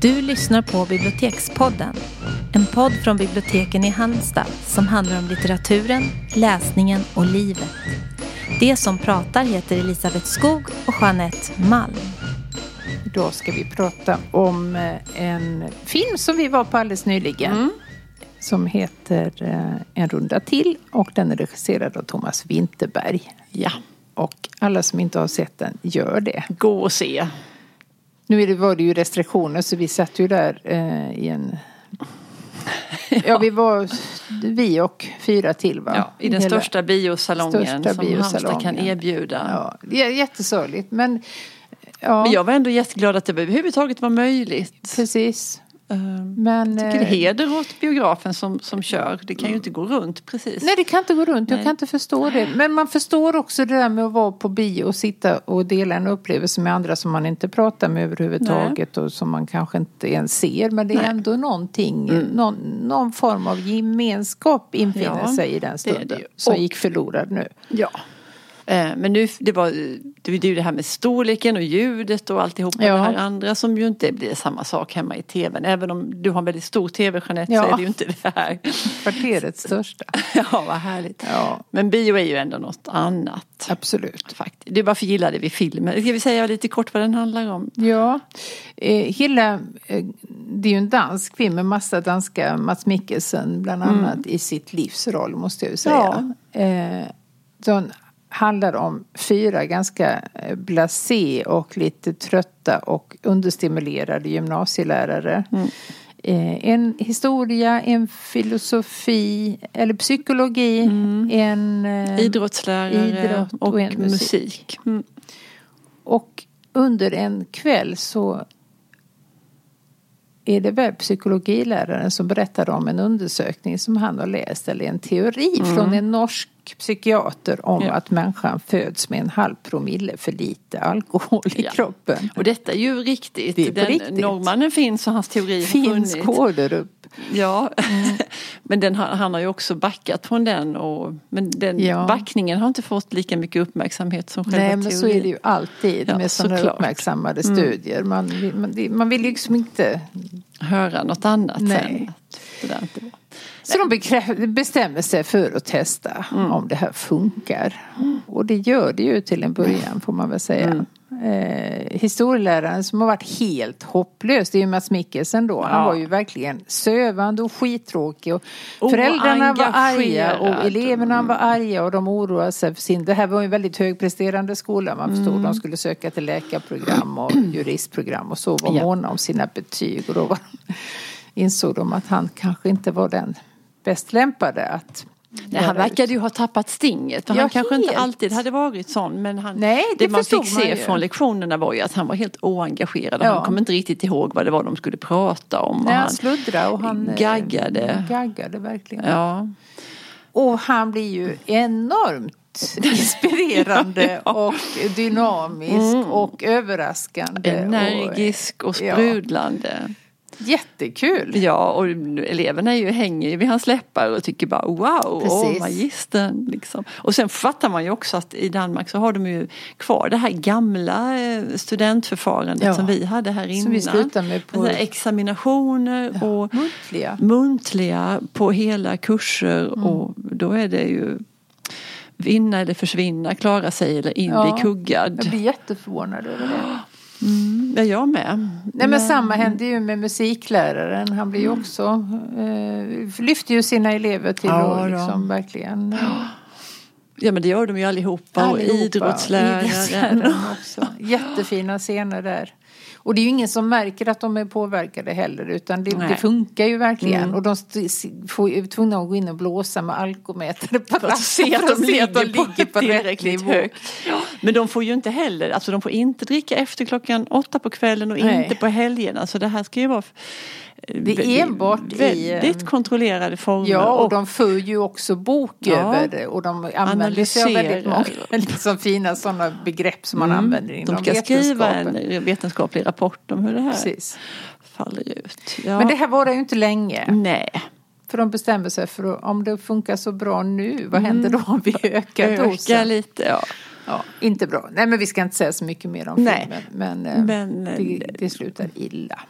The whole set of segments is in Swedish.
Du lyssnar på Bibliotekspodden. En podd från biblioteken i Halmstad som handlar om litteraturen, läsningen och livet. Det som pratar heter Elisabeth Skog och Jeanette Malm. Idag ska vi prata om eh, en film som vi var på alldeles nyligen. Mm. Som heter eh, En runda till och den är regisserad av Thomas Winterberg. Ja, Och alla som inte har sett den, gör det. gå och se. Nu är det, var det ju restriktioner så vi satt ju där eh, i en... Ja, vi var vi och fyra till va? Ja, I den Hela- största biosalongen Största som Halmstad kan biosalongen. erbjuda. Ja, jättesorgligt men... Ja, Men jag var ändå jätteglad att det överhuvudtaget var möjligt. precis. Ehm, Men... Jag tycker det är eh, heder åt biografen som, som kör. Det kan ju inte gå runt precis. Nej, det kan inte gå runt. Jag Nej. kan inte förstå det. Men man förstår också det där med att vara på bio och sitta och dela en upplevelse med andra som man inte pratar med överhuvudtaget och som man kanske inte ens ser. Men det är Nej. ändå någonting, någon, någon form av gemenskap infinner Ja, sig i den det stunden. det ju. Som Och- gick förlorad nu. Ja. Eh, Men nu, det var det, är ju det här med storleken och ljudet och alltihopa Ja. det här andra som ju inte blir samma sak hemma i tvn. Även om du har en väldigt stor tv Jeanette Ja. så är det ju inte det här. Kvarterets största. Ja, vad härligt. Ja, Men bio är ju ändå något annat. absolut. Faktiskt. Det är varför gillade vi filmen. Ska vi säga lite kort vad den handlar om? Ja, eh, eh, det är ju en dansk film med massa danska Mats Mikkelsen bland annat i sitt livs roll måste jag ju säga. Eh, den handlar om fyra ganska eh, blasé och lite trötta och understimulerade gymnasielärare. Eh, en historia, en filosofi eller psykologi, en eh, Idrottslärare idrott och, och en musik. musik. Mm. Och under en kväll så är det väl psykologiläraren som berättar om en undersökning som han har läst eller en teori från en norsk psykiater om Mm. Ja. att människan föds med en halv promille för lite alkohol i Ja. kroppen. Och detta är ju riktigt. Det är den, riktigt. Norrmannen finns och hans teori har Finns funnits. koder upp. Ja, men den, har- han har ju också backat från den. Och, men den Ja. backningen har inte fått lika mycket uppmärksamhet som själva Nej men teorin. så är det ju alltid Ja, med sådana uppmärksammade studier. Man, man, man vill liksom inte Höra något annat Nej. sen. Så de bestämmer sig för att testa Mm. om det här funkar. Och det gör det ju till en början får man väl säga. Mm. Eh, historieläraren som har varit helt hopplös, det är ju Mats Mikkelsen då. Han Ja. var ju verkligen sövande och skittråkig. Och Och föräldrarna var arga och eleverna var arga och de oroade sig för sin... Det här var ju en väldigt högpresterande skola. Man förstod Mm. de skulle söka till läkarprogram och juristprogram och så var Ja. måna om sina betyg. Och då var, insåg de att han kanske inte var den bäst lämpade att Nej, han verkade ju ha tappat stinget. Ja, han kanske inte alltid hade varit sån. Men han, Nej, det man förstod fick man se ju. från lektionerna var ju att han var helt oengagerad. Ja. Han kom inte riktigt ihåg vad det var de skulle prata om. Nej, han sluddrade och han eh, gaggade. gaggade verkligen. ja. Och han blir ju enormt inspirerande och dynamisk och överraskande. Energisk och ja. sprudlande. Och jättekul. Ja, och eleverna är ju, hänger ju vid hans läppar och tycker bara wow, åh Precis. magistern. Liksom. Och sen fattar man ju också att i Danmark så har de ju kvar det här gamla eh, studentförfarandet Ja. som vi hade här innan. Som vi slutade med på Alltså examinationer och muntliga. muntliga på hela kurser Mm. och då är det ju vinna eller försvinna, klara sig eller in Ja. bli kuggad. Jag blir jätteförvånad över det. Mm, ja, jag med. Nej men samma hände ju med musikläraren. Han blir ju också, eh, lyfter ju sina elever till Ja, då. liksom verkligen Ja men det gör de ju allihopa, och Allihopa. idrottsläraren. Idrottsläraren också. Jättefina scener där. Och det är ju ingen som märker att de är påverkade heller utan det, det funkar ju verkligen. Mm. Och de får ju tvungna att gå in och blåsa med alkomätare på För att se att de ligger på, tillräckligt nivå. högt. Men de får ju inte heller, alltså de får inte dricka efter klockan åtta på kvällen och Nej. inte på helgerna. Så det här ska ju vara Det är enbart i, väldigt eh, kontrollerade former. Ja, och de för ju också bok Ja. över det. Och de använder sig av väldigt många liksom, fina sådana begrepp som man använder inom Mm. de ska skriva vetenskapen. en vetenskaplig rapport om hur det här Precis. faller ut. Ja. Men det här varar ju inte länge. Nej. För de bestämmer sig för att om det funkar så bra nu, vad händer då om vi ökar Öka dosen? lite, ja. Ja, inte bra. Nej men vi ska inte säga så mycket mer om Nej. filmen. Men, eh, Men, eh, det, det slutar illa.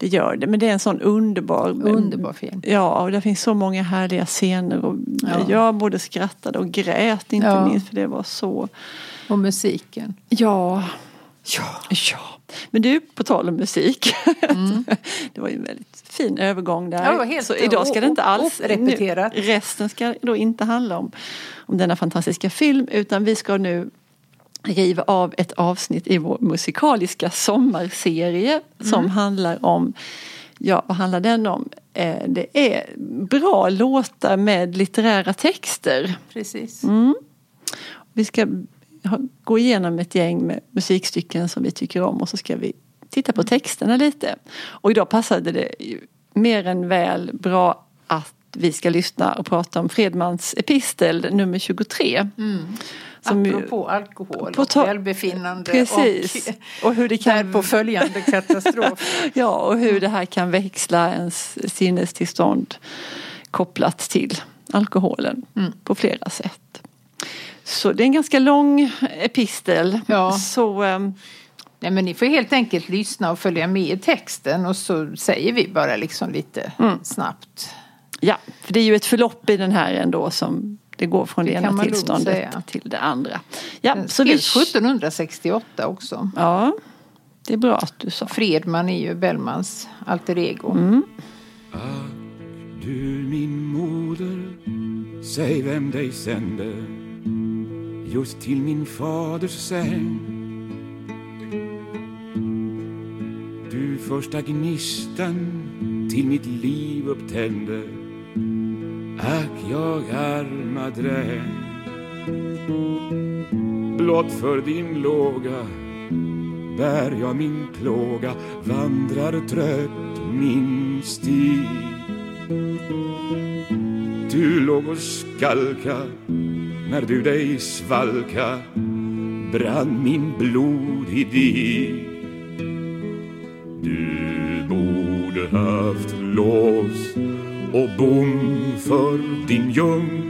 Det gör det, men det är en sån underbar Underbar film. Ja, och det finns så många härliga scener. Och Ja. Jag både skrattade och grät, inte Ja. minst för det var så... Och musiken. Ja, ja, ja. Men du, på tal om musik. det var ju en väldigt fin övergång där. Mm. Ja, helt så idag ska det inte alls... Nu, resten ska då inte handla om, om denna fantastiska film utan vi ska nu riva av ett avsnitt i vår musikaliska sommarserie som Mm. handlar om Ja, vad handlar den om? Eh, Det är bra låtar med litterära texter. Precis. Mm. Vi ska gå igenom ett gäng med musikstycken som vi tycker om och så ska vi titta på texterna lite. Och idag passade det mer än väl bra att vi ska lyssna och prata om Fredmans epistel nummer 23. Som Apropå alkohol På och välbefinnande Precis. och Och hur det kan därpå följande katastrof. Ja, och hur det här kan växla ens sinnestillstånd kopplat till alkoholen Mm. på flera sätt. Så det är en ganska lång epistel. Ja. Så ehm, Nej men ni får helt enkelt lyssna och följa med i texten och så säger vi bara liksom lite Mm. snabbt. ja, för det är ju ett förlopp i den här ändå som det går från det Det ena tillståndet säga. till det andra. Ja, Den så vi... skrevs 1768 också. Ja, det är bra att du sa. Fredman är ju Bellmans alter ego. Mm. Ack du min moder, säg vem dig sände just till min faders säng. Du första gnistan till mitt liv upptände. Ack, jag arma dräng. Blott för din låga bär jag min plåga, vandrar trött min stig. Du låg och skalka när du dig svalka brann min blod i dig. Du borde haft lås och bom för din jungfrudom.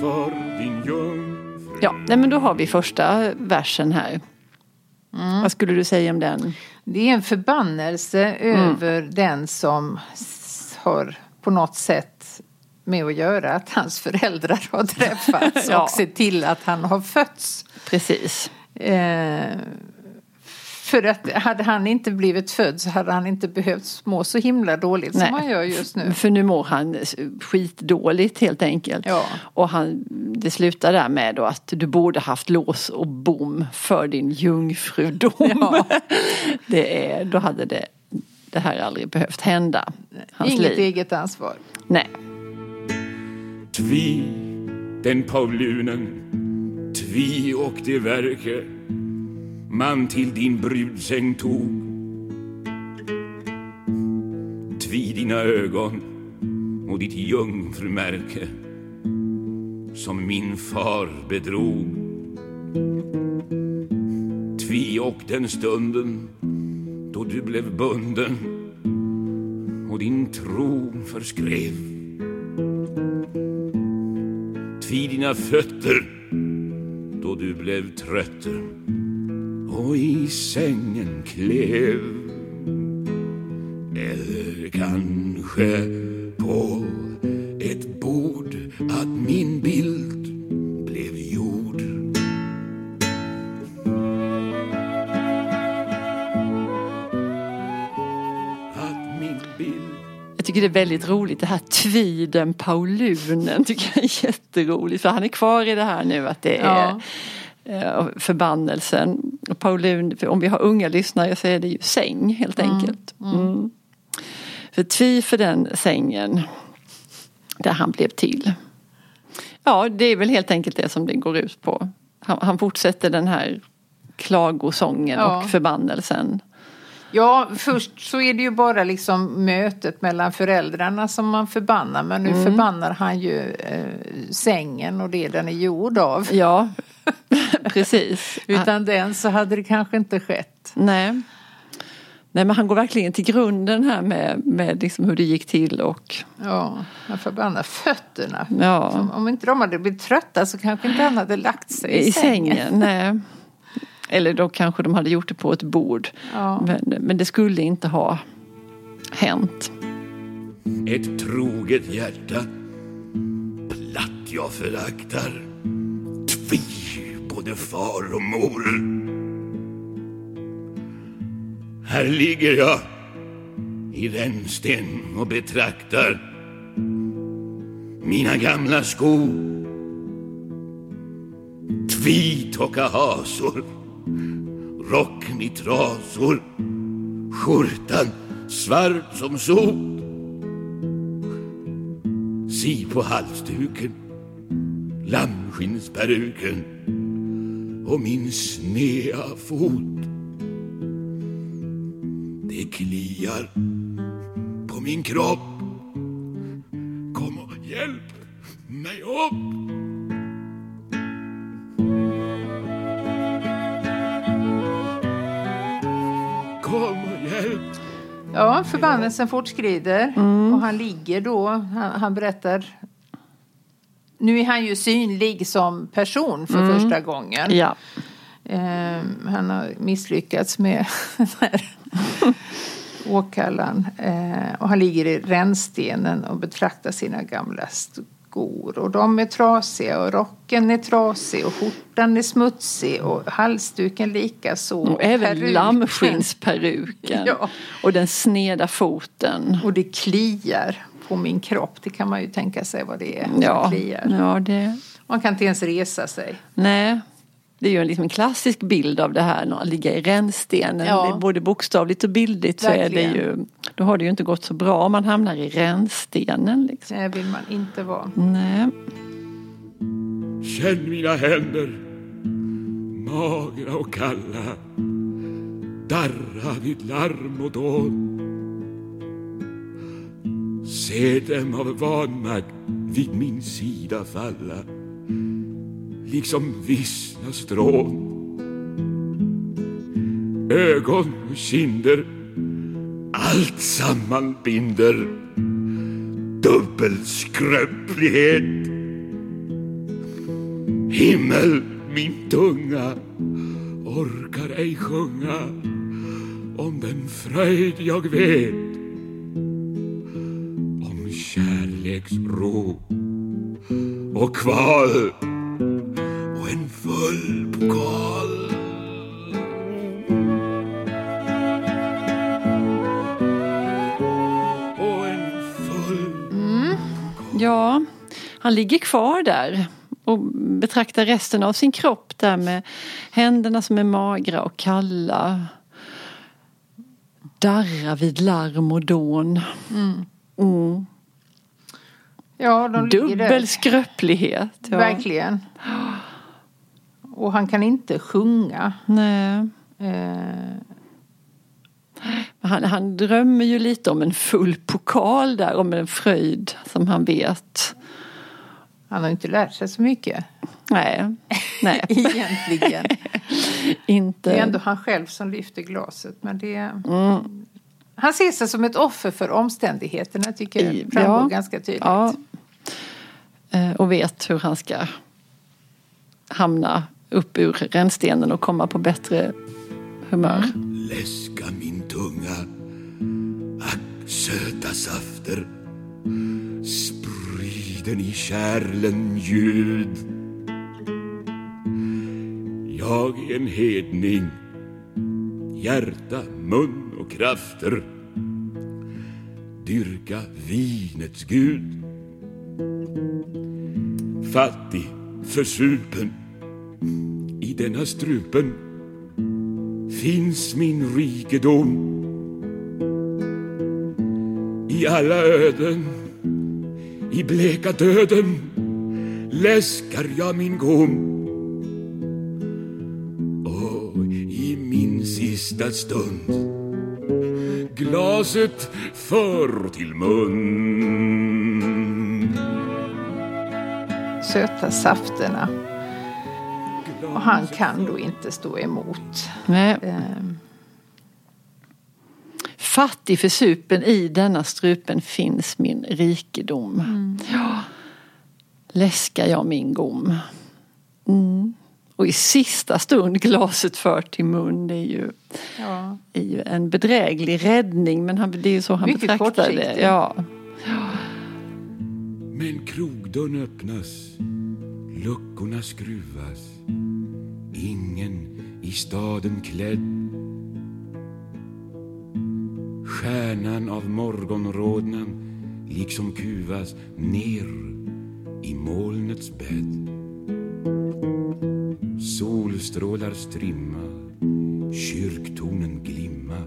För din jungfrudom. Ja, nej, men då har vi första versen här. Mm. Vad skulle du säga om den? Det är en förbannelse Mm. över den som har på något sätt med att göra att hans föräldrar har träffats Ja. och sett till att han har fötts. Precis. Eh, för att hade han inte blivit född så hade han inte behövt må så himla dåligt Nej. som han gör just nu. För nu mår han skitdåligt helt enkelt. Ja. Och han, det slutar där med då att du borde haft lås och bom för din jungfrudom. Ja. det är, då hade det, det här aldrig behövt hända. Hans Inget liv. eget ansvar. Nej. Tvi, den Paulunen, tvi och det verke man till din brudsäng tog. Tvi dina ögon och ditt jungfrumärke som min far bedrog. Tvi och den stunden då du blev bunden och din tro förskrev Tvi dina fötter då du blev trött. Och i sängen klev. Eller kanske tycker det är väldigt roligt det här tviden Paulunen tycker jag är jätteroligt. För han är kvar i det här nu att det är Ja. eh, förbannelsen. Paulun, för om vi har unga lyssnare så är det ju säng helt enkelt. Mm. För tvi för den sängen där han blev till. Ja, det är väl helt enkelt det som det går ut på. Han, han fortsätter den här klagosången Ja. och förbannelsen. Ja, först så är det ju bara liksom mötet mellan föräldrarna som man förbannar. Men Mm. nu förbannar han ju eh, sängen och det den är gjord av. Ja, precis. Utan den så hade det kanske inte skett. Nej. Nej men han går verkligen till grunden här med, med liksom hur det gick till och... Ja, han förbannar fötterna. Ja. Som, om inte de hade blivit trötta så kanske inte han hade lagt sig i, I sängen. sängen. Nej. Eller då kanske de hade gjort det på ett bord. Ja. Men, men det skulle inte ha hänt. Ett troget hjärta Platt jag föraktar Tvi både far och mor Här ligger jag i rännsten och betraktar mina gamla skor Tvitocka hasor Rocken i trasor Skjortan svart som sot. Si på halsduken Lammskinnsperuken Och min snea fot. Det kliar på min kropp. Kom och hjälp mig upp. Ja, förbannelsen fortskrider och han ligger då, han, han berättar nu är han ju synlig som person för första gången. Ja. Eh, han har misslyckats med den här åkallan. Eh, och han ligger i rännstenen och betraktar sina gamla skor. Och de är trasiga och rocken är trasig och skjortan är smutsig och halsduken likaså. Och även peruken. lammskinnsperuken. Ja. Och den sneda foten. Och det kliar på min kropp. Det kan man ju tänka sig vad det är Ja, kliar. ja det... Man kan inte ens resa sig. Nej. Det är ju en, liksom en klassisk bild av det här, att ligga i rännstenen. Ja. Både bokstavligt och bildligt så är det ju, då har det ju inte gått så bra om man hamnar i rännstenen. Liksom. Det vill man inte vara. Nej. Känn mina händer Magra och kalla Darra vid larm och dån Se dem av vanmakt vid min sida falla Liksom vissna strån. Ögon och kinder Allt sammanbinder. Binder Himmel, min tunga orkar ej sjunga om den fröjd jag vet. Om kärleksro och kval och en full pokal och en full Ja, han ligger kvar där och betraktar resten av sin kropp där med händerna som är magra och kalla. Darra vid larm och dån. Mm. Ja, de. Dubbel skröplighet. Ja. Verkligen. Och han kan inte sjunga. Nej. Eh, Han, han drömmer ju lite om en full pokal där, om en fröjd som han vet. han har inte lärt sig så mycket. Nej, nej Egentligen. inte. Det är ändå han själv som lyfter glaset. Men det... Mm. Han ser sig som ett offer för omständigheterna tycker jag framgår ja. ganska tydligt. Ja. Eh, Och vet hur han ska hamna upp ur rännstenen och komma på bättre humör. Läska min tunga Ack, söta safter. Spriden i kärlen ljud. Jag är en hedning. Hjärta, mun och krafter. Dyrka vinets gud. Fattig, försupen i denna strupen finns min rikedom. I alla öden, i bleka döden läskar jag min gom. Och i min sista stund glaset för till mun. Söta safterna. Han kan då inte stå emot. Nej. Ehm, Fattig för supen, i denna strupen finns min rikedom. Mm. Ja, läskar jag min gom. Mm. Och i sista stund glaset fört till mun. Det är ju, ja. är ju en bedräglig räddning men han, det är ju så han Mycket betraktar det. Ja. Men krogdörren öppnas, luckorna skruvas. Ingen i staden klädd. Stjärnan av morgonrodnan liksom kuvas ner i molnets bädd. Solstrålar strimma, kyrktornen glimma,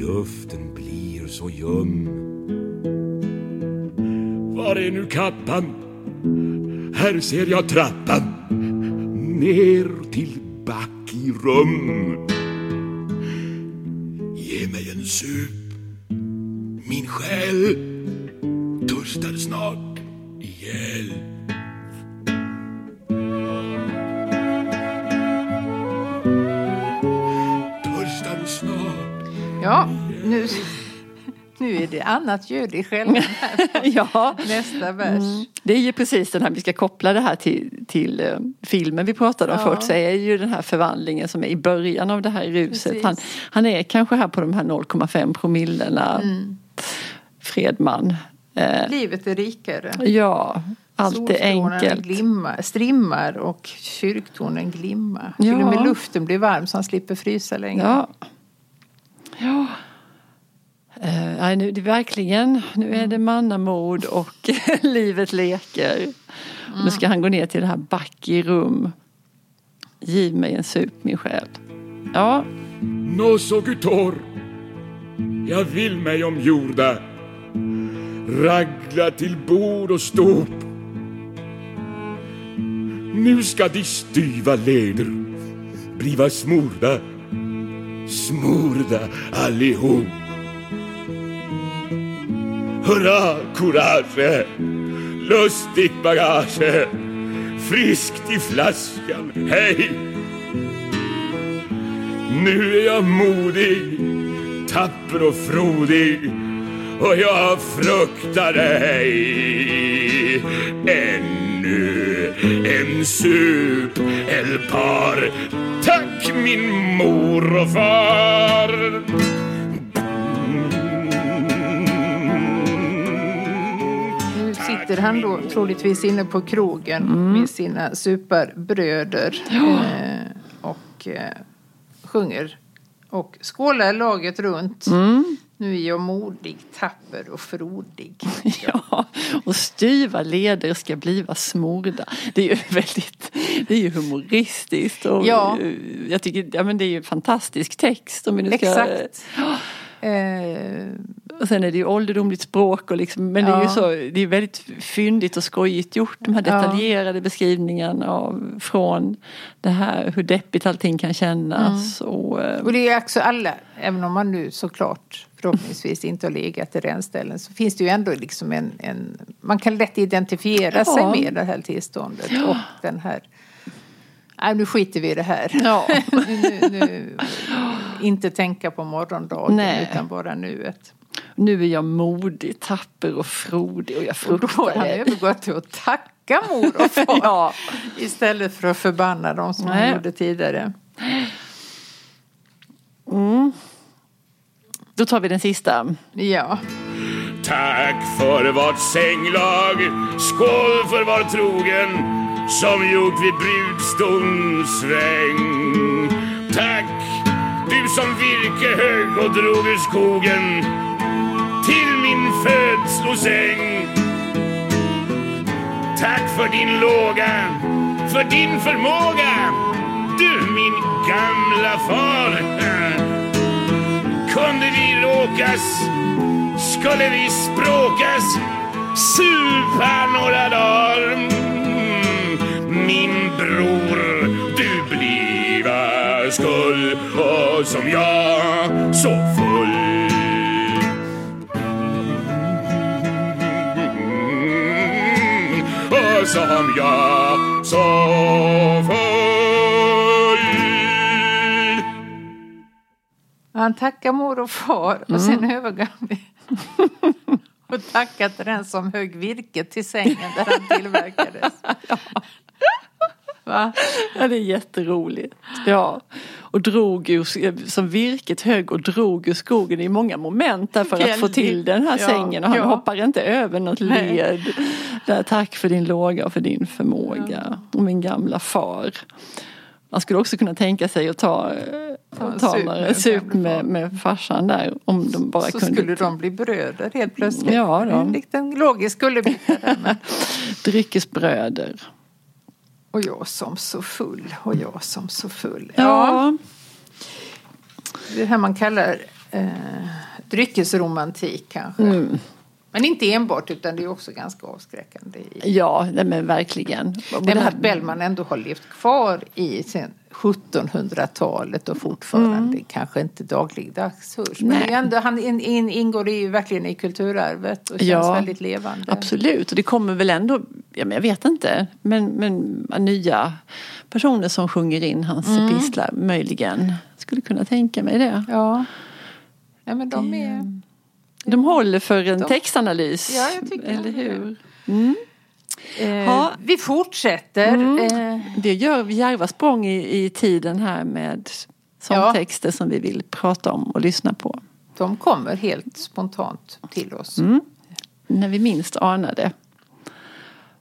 luften blir så ljum. Var är nu kappan? Här ser jag trappan ner till back i rum. Ge mig en sup, min själ törstar snart ihjäl. Ja, nu, nu är det annat ljud i själva ja. nästa vers. Mm. Det är ju precis den här, vi ska koppla det här till, till uh, filmen vi pratade om ja. förut, så är ju den här förvandlingen som är i början av det här ruset. Han, han är kanske här på de här 0,5 promillena. Mm. Fredman. Uh, Livet är rikare. Ja, allt är enkelt. Glimma, strimmar och kyrktornen glimmar. Ja. Till och med luften blir varm så han slipper frysa längre. Ja. Ja. Uh, nu, det verkligen, nu är det mannamord och livet leker. Mm. Nu ska han gå ner till det här back i rum. Giv mig en sup min själ. Ja. Nå så gutor, jag vill mig om jorda ragla till bord och stop. Nu ska de styva leder bliva smorda smorda allihop. Hurra, courage, lustigt bagage, friskt i flaskan, hej! Nu är jag modig, tapper och frodig och jag fruktar ej ännu en sup eller par. Tack min mor och far. Sitter han då troligtvis inne på krogen mm. med sina superbröder ja. eh, och eh, sjunger och skålar laget runt. Mm. Nu är jag modig, tapper och frodig. Ja, och styva leder ska bliva smorda. Det är ju väldigt, det är ju humoristiskt. Och ja. Jag tycker, ja men det är ju fantastisk text. Om vi nu ska, Exakt. Eh, och sen är det ju ålderdomligt språk och liksom, men ja. det är ju så, det är väldigt fyndigt och skojigt gjort. De här detaljerade ja. beskrivningarna av, från det här hur deppigt allting kan kännas. Mm. Och, eh, och det är också alla, även om man nu såklart förhoppningsvis inte har legat i rännställen så finns det ju ändå liksom en, en man kan lätt identifiera ja. sig med det här tillståndet och den här Nej, nu skiter vi i det här. Ja. nu, nu, inte tänka på morgondagen Nej. utan bara nuet. Nu är jag modig, tapper och frodig och jag fruktar Och då har han övergått till att tacka mor och far ja. istället för att förbanna dem som Nej. han gjorde tidigare. Mm. Då tar vi den sista. Ja. Tack för vårt sänglag, skål för var trogen som gjort vid brudstons sväng. Tack, som virke hög och drog ur skogen till min födslosäng. Tack för din låga, för din förmåga, du min gamla far. Kunde vi råkas, skulle vi språkas, supa några dagar. Min bror, skull och som jag så full. Och som jag så full. Han tackar mor och far och sen övergav vi och tackade till den som högg virket till sängen där han tillverkades. Va? Ja, det är jätteroligt. Ja. Och drog ur, som virket högg och drog ur skogen i många moment där för att få till den här ja, sängen. Och han ja. hoppar inte över något Nej. led. Där, tack för din låga och för din förmåga. Ja. Och min gamla far. Man skulle också kunna tänka sig att ta, ta, ta sup, några sup med, med farsan där. Om de bara så kunde. skulle de bli bröder helt plötsligt. Ja, då. En liten logisk kullerbytta. Dryckesbröder. Och jag som så full och jag som så full. Ja. Det här man kallar eh, dryckesromantik kanske. Mm. Men inte enbart utan det är också ganska avskräckande. I... Ja, men verkligen. Det med att Bellman ändå har levt kvar i sen 1700-talet och fortfarande mm. kanske inte dagligdags hörs. Men ändå, han in, in, ingår ju verkligen i kulturarvet och känns ja, väldigt levande. Absolut, och det kommer väl ändå, ja, men jag vet inte, men, men nya personer som sjunger in hans mm. epistlar möjligen. Skulle kunna tänka mig det. Ja, ja men de är... De håller för en de, textanalys. Ja, jag tycker Eller hur? Mm. Eh, vi fortsätter. Mm. Eh. Det gör djärva språng i, i tiden här med sångtexter ja. som vi vill prata om och lyssna på. De kommer helt spontant till oss. Mm. När vi minst anar det.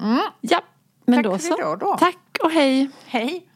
Mm. Ja, men Tack då så. Idag då. Tack och hej. Hej.